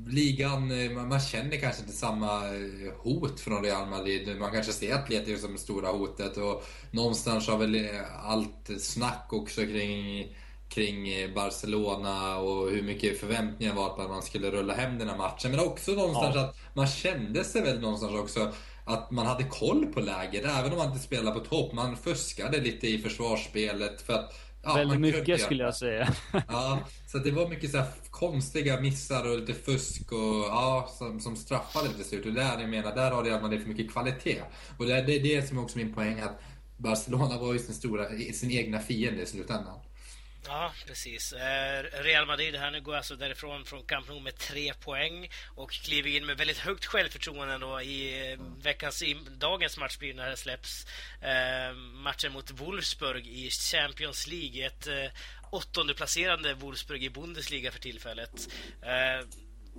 ligan, eh, man, man, känner kanske inte samma eh, hot från Real Madrid. Man kanske ser Atletico som det stora hotet. Och någonstans har väl eh, allt snack också kring kring eh, Barcelona och hur mycket förväntningar var på att man skulle rulla hem den här matchen. Men också någonstans ja. att man kände sig väl någonstans också att man hade koll på läget, även om man inte spelade på topp. Man fuskade lite i försvarsspelet för att Ja, Väldigt man mycket göra skulle jag det. säga. Ja, så det var mycket så här konstiga missar och lite fusk och ja, som, som straffade till slut. Och där jag menar, där har Real Madrid för mycket kvalitet. Och det, det är det som är också min poäng att Barcelona var ju sin, stora, sin egna fiende i slutändan. Ja, precis. Eh, Real Madrid här nu går alltså därifrån från Camp Nou med tre poäng och kliver in med väldigt högt självförtroende då i eh, veckans, i dagens match blir när det släpps. Eh, matchen mot Wolfsburg i Champions League. Ett åttonde placerande Wolfsburg i Bundesliga för tillfället.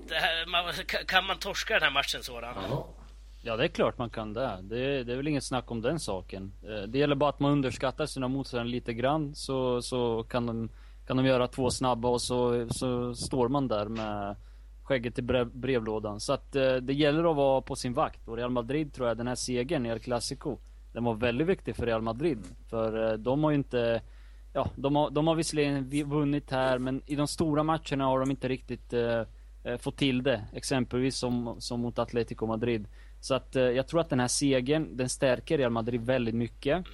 Det här, man, kan man torska den här matchen sådan? Ja. Ja, det är klart man kan det. Det, det är väl inget snack om den saken. Eh, det gäller bara att man underskattar sina motståndare lite grann så, så kan, de, kan de göra två snabba och så, så står man där med skägget i brev, brevlådan. Så att eh, det gäller att vara på sin vakt. Och Real Madrid tror jag, den här segern i El Clasico, den var väldigt viktig för Real Madrid. För eh, de har ju inte Ja, de har, de har visserligen vunnit här men i de stora matcherna har de inte riktigt eh, fått till det. Exempelvis som, som mot Atletico Madrid. Så att eh, jag tror att den här segern, den stärker Real Madrid väldigt mycket.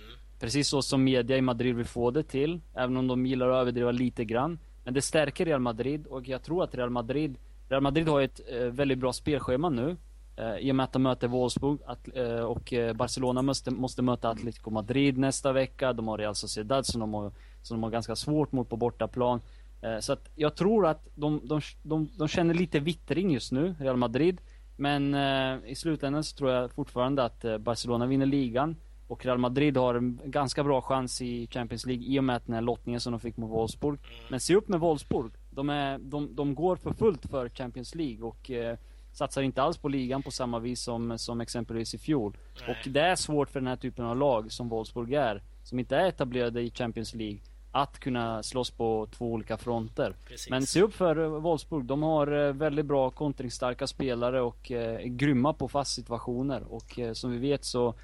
Precis så som media i Madrid vill få det till. Även om de gillar att överdriva lite grann. Men det stärker Real Madrid och jag tror att Real Madrid Real Madrid har ett eh, väldigt bra spelschema nu. Eh, I och med att de möter Wolfsburg att, eh, och eh, Barcelona måste, måste möta Atletico Madrid nästa vecka. De har Real Sociedad som de har, som de har ganska svårt mot på bortaplan. Eh, så att jag tror att de, de, de, de känner lite vittring just nu, Real Madrid. Men eh, i slutändan så tror jag fortfarande att eh, Barcelona vinner ligan. Och Real Madrid har en ganska bra chans i Champions League i och med att den här lottningen som de fick mot Wolfsburg. Men se upp med Wolfsburg. De, är, de, de går för fullt för Champions League och eh, satsar inte alls på ligan på samma vis som, som exempelvis i fjol. Nej. Och det är svårt för den här typen av lag som Wolfsburg är, som inte är etablerade i Champions League, att kunna slåss på två olika fronter. Precis. Men se upp för eh, Wolfsburg. De har eh, väldigt bra kontringsstarka spelare och eh, är grymma på fast situationer. Och som vi vet så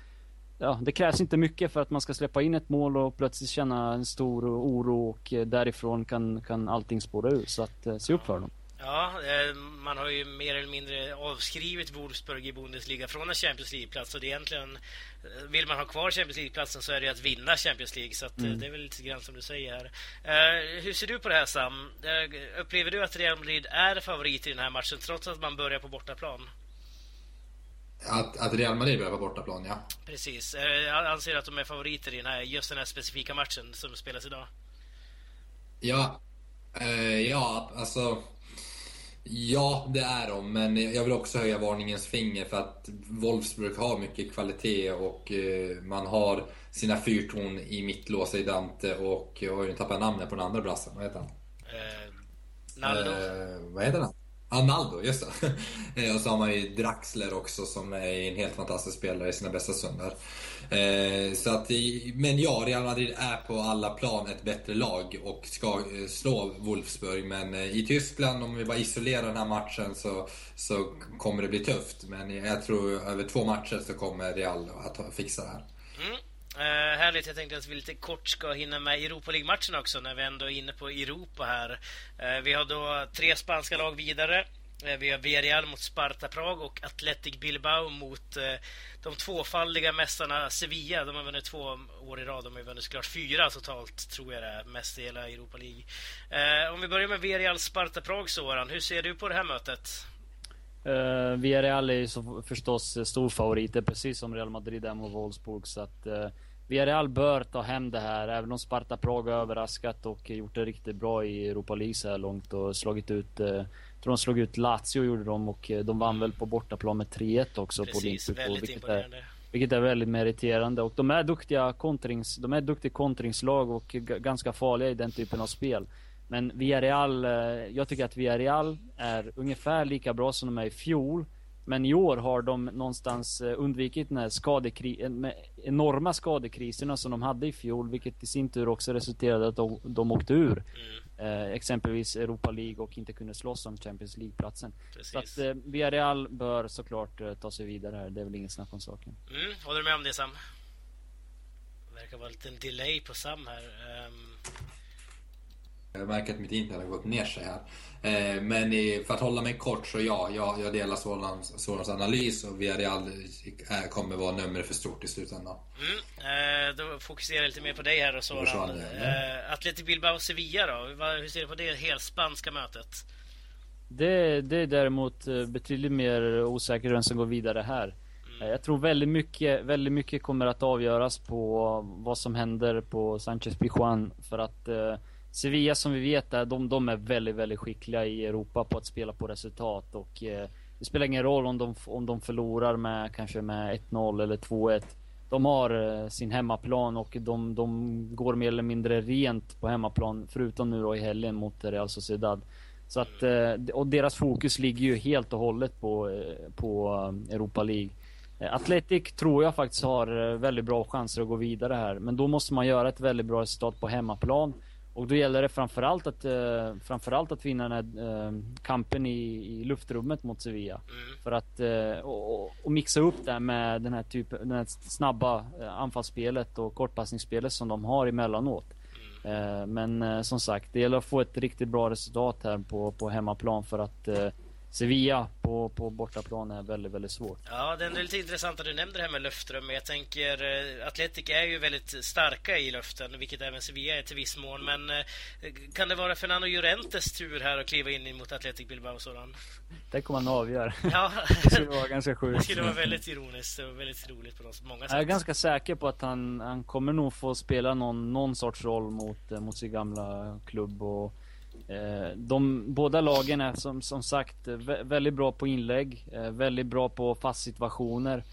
Ja, det krävs inte mycket för att man ska släppa in ett mål och plötsligt känna en stor oro och därifrån kan, kan allting spåra ur. Så att, se upp för dem. Ja, eh, man har ju mer eller mindre avskrivit Wolfsburg i Bundesliga från en Champions League-plats. Och det är egentligen, eh, vill man ha kvar Champions League-platsen så är det att vinna Champions League. Så eh, det är väl lite grann som du säger här. Hur ser du på det här Sam? Upplever du att Real Madrid är favorit i den här matchen trots att man börjar på bortaplan? Att, att Real Madrid börjar på bortaplan, ja. Precis. Eh, Jag anser att de är favoriter i den här, just den här specifika matchen som spelas idag. Ja, ja, alltså... Ja, det är de, men jag vill också höja varningens finger för att Wolfsburg har mycket kvalitet och eh, man har sina fyrtorn i mittlås i Dante och jag har ju tappat namnet på den andra brassen. Vad heter han? Eh, Naldo. Eh, vad heter han? Arnaldo, just det. Eh, och så har man ju Draxler också som är en helt fantastisk spelare i sina bästa stunder. Eh, så att, men ja, Real Madrid är på alla plan ett bättre lag och ska eh, slå Wolfsburg. Men eh, i Tyskland, om vi bara isolerar den här matchen så, så kommer det bli tufft. Men jag tror över två matcher så kommer Real att fixa det här. Mm. Uh, härligt, jag tänkte att vi lite kort ska hinna med Europa League-matchen också när vi ändå är inne på Europa här. Uh, vi har då tre spanska lag vidare. Eh, vi har Villarreal mot Sparta Prag och Athletic Bilbao mot eh, de tvåfaldiga mästarna Sevilla. De har vunnit två år i rad. De har vunnit såklart fyra totalt, tror jag det är, mest i hela Europa League. Eh, om vi börjar med Villarreal Sparta Prag, Soran. Hur ser du på det här mötet? Uh, Villarreal är ju så, förstås storfavoriter, precis som Real Madrid är mot Wolfsburg. Så att uh, Villarreal bör ta hem det här, även om Sparta Prag har överraskat och gjort det riktigt bra i Europa League så här långt och slagit ut uh, tror de slog ut Lazio gjorde de och eh, de vann väl på bortaplan med 3-1 också på Precis, Olympico, väldigt vilket är, vilket är väldigt meriterande. Och de är duktiga kontrings, de är ett duktigt kontringslag och ganska farliga i den typen av spel. Men Villarreal, eh, jag tycker att Villarreal är ungefär lika bra som de är i fjol. Men i år har de någonstans eh, undvikit den här skadekri- eh, enorma skadekriserna som de hade i fjol, vilket i sin tur också resulterade i att de, de åkte ur. Eh, exempelvis Europa League och inte kunde slåss om Champions League-platsen. Så att eh, Villarreal bör såklart eh, ta sig vidare här, det är väl ingen snack om saken. Mm, håller du med om det Sam? Det verkar vara en liten delay på Sam här. Ehm, Jag märker att mitt internet har gått ner sig här. Eh, Men för att hålla mig kort så ja, jag, jag delar Solans, Solans analys och Villarreal eh, kommer vara nummer för stort i slutändan. Mm. Eh, då fokuserar jag lite mer på dig här och Soran. Eh, Atletic Bilbao och Sevilla då? Hur ser du på det helt spanska mötet? Det, det är däremot eh, betydligt mer osäkert vem som går vidare här. Mm. Jag tror väldigt mycket, väldigt mycket kommer att avgöras på vad som händer på Sanchez Pijuan. För att eh, Sevilla som vi vet är, de, de är väldigt, väldigt skickliga i Europa på att spela på resultat. Och eh, det spelar ingen roll om de, om de förlorar med kanske med 1-0 eller 2-1. De har eh, sin hemmaplan och de, de går mer eller mindre rent på hemmaplan. Förutom nu då i helgen mot Real Sociedad. Så att, eh, och deras fokus ligger ju helt och hållet på, eh, på eh, Europa League. Eh, Atletic tror jag faktiskt har eh, väldigt bra chanser att gå vidare här. Men då måste man göra ett väldigt bra resultat på hemmaplan. Och då gäller det framförallt att, eh, framförallt att vinna den här eh, kampen i, i luftrummet mot Sevilla. Mm. För att eh, och, och, mixa upp det med den här typen, den här snabba eh, anfallsspelet och kortpassningsspelet som de har emellanåt. Mm. Eh, men eh, som sagt, det gäller att få ett riktigt bra resultat här på, på hemmaplan för att eh, Sevilla på, på bortaplan är väldigt, väldigt svårt. Ja, det är lite intressant att du nämnde det här med. Men jag tänker, eh, Atletic är ju väldigt starka i luften, vilket även Sevilla är till viss mån. Men eh, kan det vara Fernando Llorentes tur här att kliva in mot Atletic Bilbao och sådan? Det kommer han avgöra. Ja. det skulle vara ganska sjukt. Det skulle vara väldigt ironiskt och väldigt roligt på många sätt. Jag är ganska säker på att han, han kommer nog få spela någon, någon sorts roll mot, eh, mot sin gamla klubb. och Eh, de båda lagen är som, som sagt eh, väldigt bra på inlägg, eh, väldigt bra på fast situationer.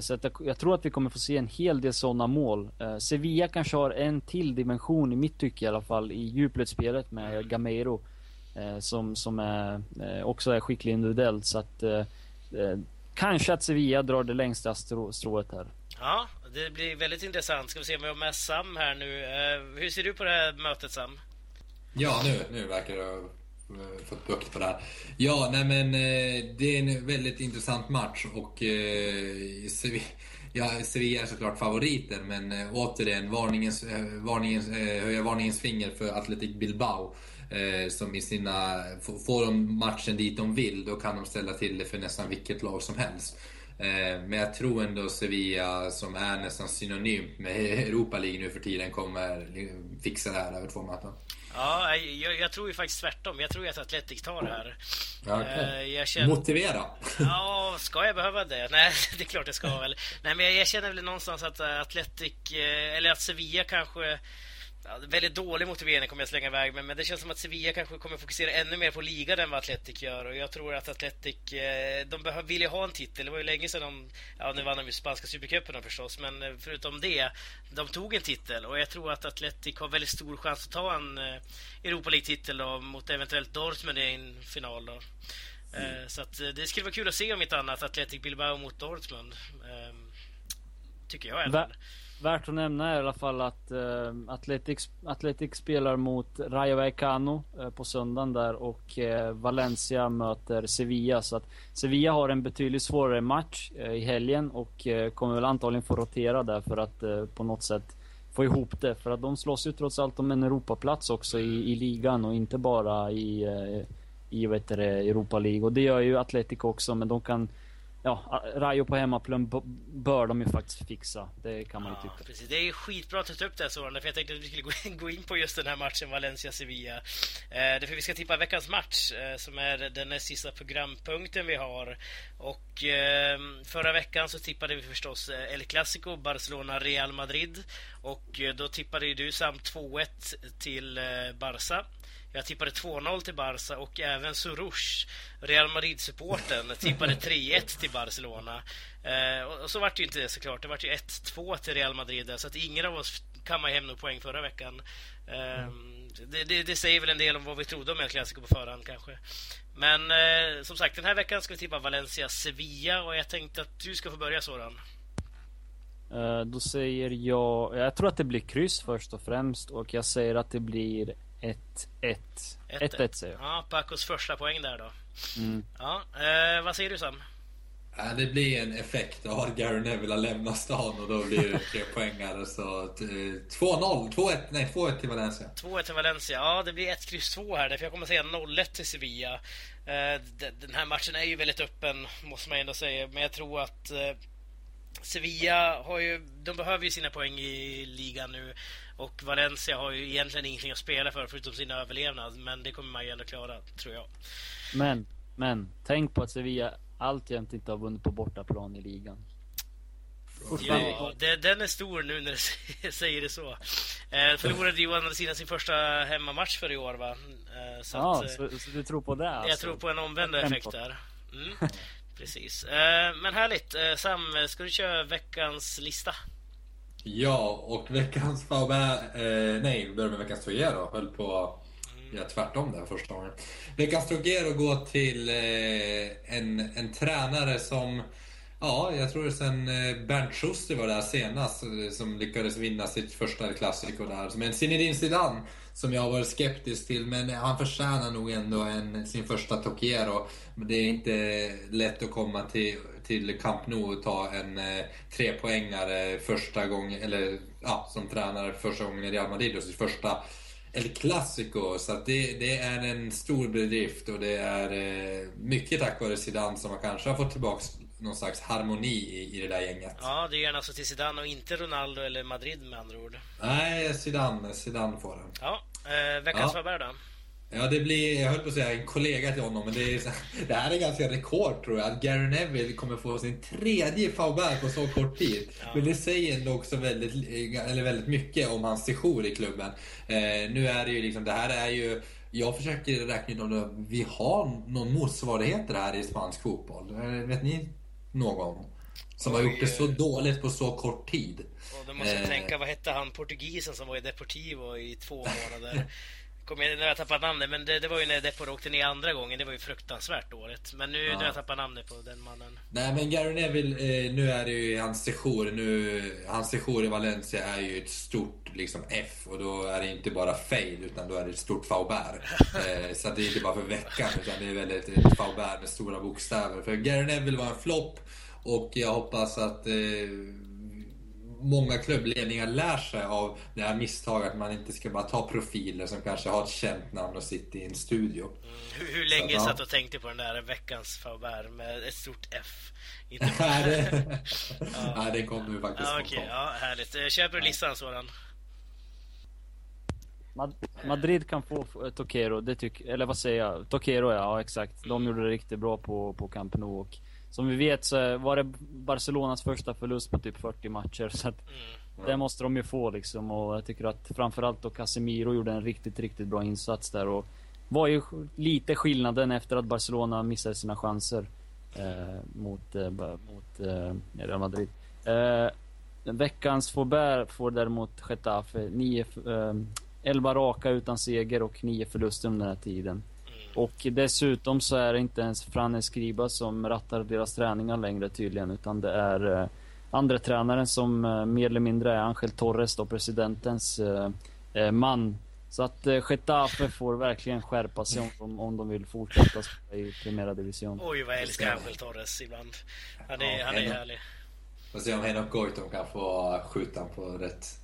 Så att jag, tror att vi kommer få se en hel del sådana mål. Sevilla kanske har en till dimension i mitt tycke i alla fall i djupledsspelet med Gameiro. Som, som är, också är skicklig individuellt så att Kanske att Sevilla drar det längsta strå, strået här. Ja, det blir väldigt intressant. Ska vi se om vi har med Sam här nu. Hur ser du på det här mötet Sam? Ja, nu, nu verkar det ha fått bukt på det här. Ja, nej men eh, det är en väldigt intressant match och eh, Sevilla, ja, Sevilla är såklart favoriter men eh, återigen varningens, eh, varningens, höja varningens finger för Athletic Bilbao. Som i sina, får de matchen dit de vill, då kan de ställa till det för nästan vilket lag som helst. Men jag tror ändå Sevilla, som är nästan synonymt med Europa League nu för tiden, kommer fixa det här över två möten. Ja, jag, jag, tror ju faktiskt tvärtom. Jag tror att Atletic tar det här. Okay. Eh, känner... Motivera! Ja, ska jag behöva det? Nej, det är klart jag ska väl. Nej, men jag känner väl någonstans att Atletic, eh, eller att Sevilla kanske Ja, väldigt dålig motivering kommer jag slänga iväg med, men det känns som att Sevilla kanske kommer fokusera ännu mer på ligan än vad Atletic gör. Och jag tror att Atletic, eh, de vill ju ha en titel. Det var ju länge sedan de, ja nu vann de ju spanska supercupen förstås, men eh, förutom det, de tog en titel. Och jag tror att Atletic har väldigt stor chans att ta en eh, Europa League-titel mot eventuellt Dortmund i en final. Då. Mm. Så att det skulle vara kul att se om inte annat Atletic Bilbao mot Dortmund. Ehm, tycker jag alla fall. Värt att nämna är i alla fall att eh, uh, Athletics, Athletics spelar mot Rayo Vallecano uh, på söndagen där och uh, Valencia möter Sevilla. Så att Sevilla har en betydligt svårare match i helgen och kommer väl antagligen få rotera där för att på något sätt få ihop det. För att de slåss ju trots allt om en Europaplats också i, i ligan och inte bara i, i vet det, Europa League. Och det gör ju Atletico också men de kan ja, Rayo på hemmaplan bör de ju faktiskt fixa. Det kan man ju tycka. Precis. Det är skitbra att ta upp det här Soran, för jag tänkte att vi skulle gå in på just den här matchen Valencia-Sevilla. Eh, därför vi ska tippa veckans match, eh, som är den näst sista programpunkten vi har. Och eh, förra veckan så tippade vi förstås eh, El Clasico, Barcelona-Real Madrid. Och eh, då tippade ju du samt 2-1 till eh, Barca. Jag tippade 2-0 till Barca och även Surush, Real Madrid-supporten, tippade 3-1 till Barcelona. Eh, och, så vart det ju inte det såklart. Det vart ju 1-2 till Real Madrid där, så att ingen av oss kammade hem några poäng förra veckan. Eh, mm. det, det, det, säger väl en del om vad vi trodde om El Clasico på förhand kanske. Men eh, som sagt, den här veckan ska vi tippa Valencia-Sevilla och jag tänkte att du ska få börja sådan. Eh, då säger jag, jag tror att det blir kryss först och främst och jag säger att det blir 1-1. 1-1 säger jag. Ja, Pacos första poäng där då. Mm. Ja, eh, vad säger du Sam? Ja, det blir en effekt av Gary Neville har lämnat stan och då blir det tre poängare. Så 2-0, 2-1, nej 2-1 till Valencia. 2-1 till Valencia, ja det blir 1, kryss 2 här. För jag kommer säga 0-1 till Sevilla. Eh, den här matchen är ju väldigt öppen, måste man ändå säga. Men jag tror att eh, Sevilla har ju, de behöver ju sina poäng i ligan nu och Valencia har ju egentligen ingenting att spela för förutom sin överlevnad. Men det kommer man ju ändå klara, tror jag. Men, men, tänk på att Sevilla alltjämt inte har vunnit på bortaplan i ligan. Ja, det, den är stor nu när du säger det så. Eh, förlorade ju å andra sidan sin första hemmamatch för i år va? Eh, så ja, att, så, så, du tror på det? Alltså. Jag tror på en omvänd effekt där. Mm, precis. Eh, men härligt. Eh, Sam, ska du köra veckans lista? Ja, och veckans Faubert... Eh, nej, vi börjar med veckans Trojero. Höll på mm. Ja, tvärtom där första gången. Veckans Trojero går till eh, en, en tränare som Ja, jag tror sen eh, Bernt Schuster var där senast eh, som lyckades vinna sitt första klassiker där. Men Zinedine Zidane, som jag har varit skeptisk till, men han förtjänar nog ändå en, sin första Tokiero. Det är inte lätt att komma till, till Camp Nou och ta en eh, trepoängare första gången, eller ja, som tränare första gången i Real Madrid och sitt första El Clasico. Så det, det, är en stor bedrift och det är eh, mycket tack vare Zidane som man kanske har fått tillbaka någon slags harmoni i, i det där gänget. Ja, det är gärna så till Zidane och inte Ronaldo eller Madrid med andra ord. Nej, Zidane, Zidane får den. Ja, eh, veckans ja. Faber då? Ja, det blir, jag höll på att säga en kollega till honom, men det, är, det här är ganska rekord tror jag. Att Gary Neville kommer få sin tredje Faubert på så kort tid. Ja. Men det säger ändå också väldigt, eller väldigt mycket om hans sejour i klubben. Eh, nu är det ju liksom, det här är ju jag försöker räkna ut om vi har någon motsvarighet det här i spansk fotboll. Eh, vet ni någon. Som Oj, har gjort det så dåligt på så kort tid. Och då måste jag eh. tänka, vad hette han portugisen som var i Deportivo i två månader? Kommer jag, nu har jag tappat namnet, men det, det var ju när Depor åkte ner andra gången. Det var ju fruktansvärt dåligt. Men nu, ja. nu har jag tappat namnet på den mannen. Nej, men Gary Neville, eh, nu är det ju hans sejour. Nu, hans sejour i Valencia är ju ett stort liksom, F och då är det inte bara fail utan då är det ett stort Faubert. eh, så det är inte bara för veckan utan det är väldigt ett Faubert med stora bokstäver. För Gary Neville var en flopp och jag hoppas att eh, många klubbledningar lär sig av det här misstaget att man inte ska bara ta profiler som kanske har ett känt namn och sitter i en studio. Mm. Hur, hur, länge så, satt och tänkte på den där veckans Faubert med ett stort F? Inte Nej, det... ja. Nej, den kom nu faktiskt. Ja, okay. ja, härligt. Köper du listan sådan? Madrid kan få Tokero, det tycker, eller vad säger jag? Tokero ja, ja exakt. De gjorde det riktigt bra på, på Camp Nou och som vi vet så var det Barcelonas första förlust på typ 40 matcher. Så att mm. det måste de ju få liksom. Och jag tycker att framförallt då Casemiro gjorde en riktigt, riktigt bra insats där. Och var ju lite skillnaden efter att Barcelona missade sina chanser. Eh, mot, eh, mot eh, Real Madrid. Eh, veckans Faubert får däremot Getafe 9, 11 eh, raka utan seger och 9 förluster under den här tiden. Och dessutom så är det inte ens Fran Escriba som rattar deras träningar längre tydligen, utan det är eh, andra tränaren som eh, mer eller mindre är Angel Torres, då presidentens eh, eh man. Så att eh, Getafe får verkligen skärpa sig om, om de vill fortsätta spela i Primera Division. Oj, vad jag älskar Angel Torres ibland. Han är, ja, han är härlig. Får se om Henok Goitom kan få skjuta på rätt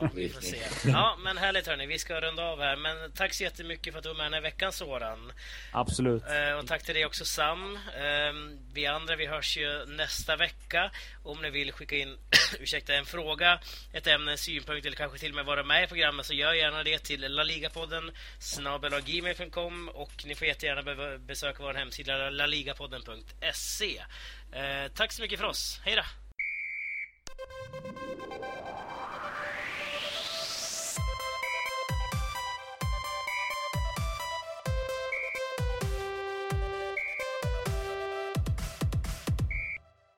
Ja, vi får se. Ja, men härligt hörni. Vi ska runda av här. Men tack så jättemycket för att du var med den här veckan Soran. Absolut. Eh, och tack till dig också Sam. Ehm, vi andra vi hörs ju nästa vecka. Om ni vill skicka in ursäkta, en fråga, ett ämne, en synpunkt eller kanske till och med vara med i programmet så gör gärna det till laligapodden snabelagmail.com och ni får jättegärna besöka vår hemsida laligapodden.se. Eh, tack så mycket för oss. Hej då! よし!